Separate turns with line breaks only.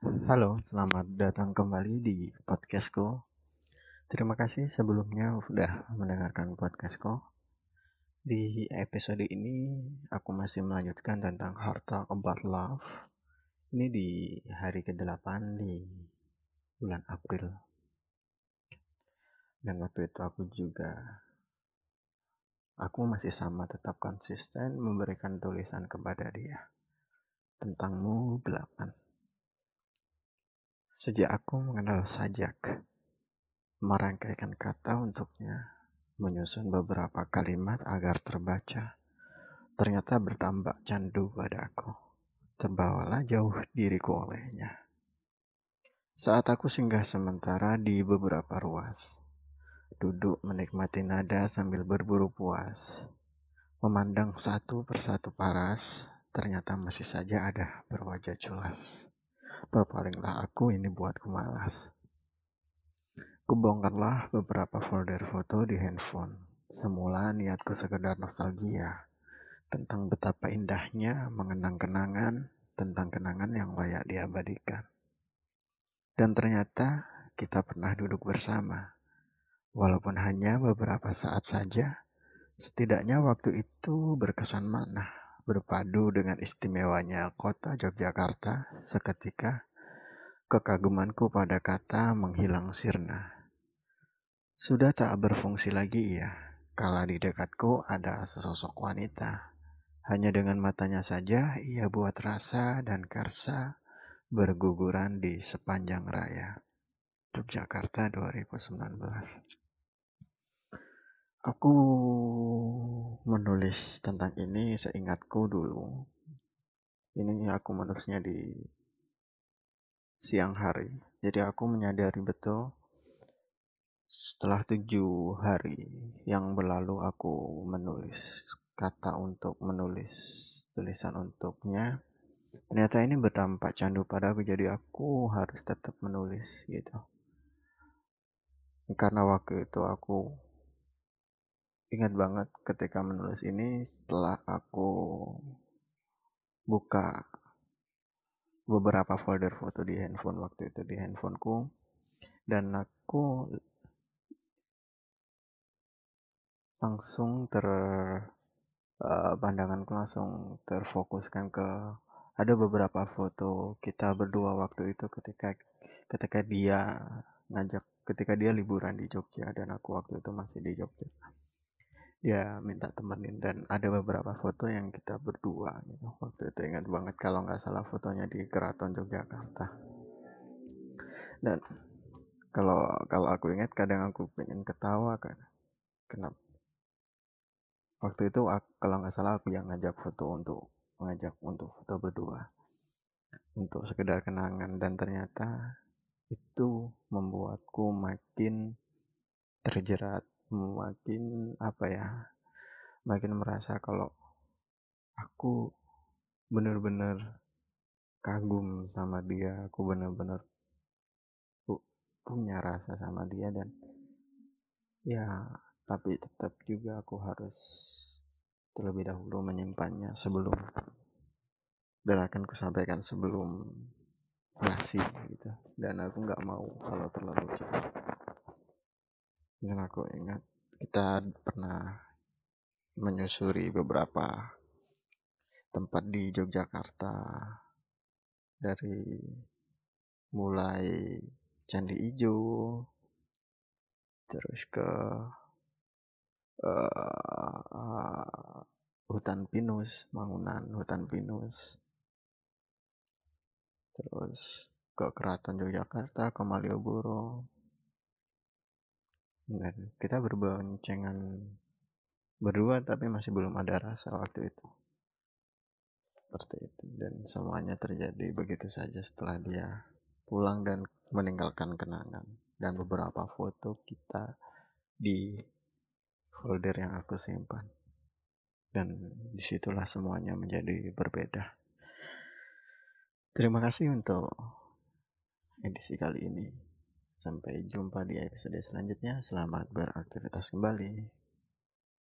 Halo, selamat datang kembali di podcastku. Terima kasih sebelumnya sudah mendengarkan podcastku. Di episode ini, aku masih melanjutkan tentang Heart Talk About Love. Ini di hari ke-8 di bulan April. Dan waktu itu aku juga, aku masih sama tetap konsisten memberikan tulisan kepada dia. Tentangmu 8. Sejak aku mengenal sajak, merangkaikan kata untuknya, menyusun beberapa kalimat agar terbaca, ternyata berdampak candu padaku. Terbawalah jauh diriku olehnya. Saat aku singgah sementara di beberapa ruas, duduk menikmati nada sambil berburu puas, memandang satu persatu paras, ternyata masih saja ada berwajah culas. Berpalinglah aku ini buatku malas. Kubongkarlah beberapa folder foto di handphone. Semula niatku sekedar nostalgia tentang betapa indahnya mengenang kenangan tentang kenangan yang layak diabadikan. Dan ternyata kita pernah duduk bersama. Walaupun hanya beberapa saat saja, setidaknya waktu itu berkesan mana berpadu dengan istimewanya kota Yogyakarta, seketika kekagumanku pada kata menghilang sirna. Sudah tak berfungsi lagi ia, kala di dekatku ada sesosok wanita. Hanya dengan matanya saja ia buat rasa dan karsa berguguran di sepanjang raya. Yogyakarta 2019 Aku menulis tentang ini seingatku dulu. Ini aku menulisnya di siang hari. Jadi aku menyadari betul setelah tujuh hari yang berlalu aku menulis kata untuk menulis tulisan untuknya ternyata ini berdampak candu pada aku jadi aku harus tetap menulis gitu karena waktu itu aku ingat banget ketika menulis ini setelah aku buka beberapa folder foto di handphone waktu itu di handphoneku. Dan aku langsung ter uh, pandanganku langsung terfokuskan ke ada beberapa foto kita berdua waktu itu ketika ketika dia ngajak ketika dia liburan di Jogja dan aku waktu itu masih di Jogja dia minta temenin. Dan ada beberapa foto yang kita berdua gitu. Waktu itu ingat banget kalau nggak salah fotonya di Keraton Yogyakarta. Dan kalau kalau aku ingat kadang aku pengen ketawa kan. Kenapa waktu itu aku, kalau nggak salah aku yang ngajak foto untuk mengajak untuk foto berdua. Untuk sekedar kenangan. Dan ternyata itu membuatku makin terjerat makin apa ya makin merasa kalau aku bener-bener kagum sama dia aku bener-bener punya rasa sama dia dan ya tapi tetap juga aku harus terlebih dahulu menyimpannya sebelum dan akan kusampaikan sebelum basi gitu. Dan aku nggak mau kalau terlalu cepat dan aku ingat kita pernah menyusuri beberapa tempat di Yogyakarta. Dari mulai Candi Ijo terus ke uh, uh, hutan pinus bangunan hutan pinus. Terus ke keraton Yogyakarta ke Malioboro dan kita berboncengan berdua tapi masih belum ada rasa waktu itu. Seperti itu. Dan semuanya terjadi begitu saja setelah dia pulang dan meninggalkan kenangan. Dan beberapa foto kita di folder yang aku simpan. Dan di situlah semuanya menjadi berbeda. Terima kasih untuk edisi kali ini Sampai jumpa di episode selanjutnya. Selamat beraktivitas kembali.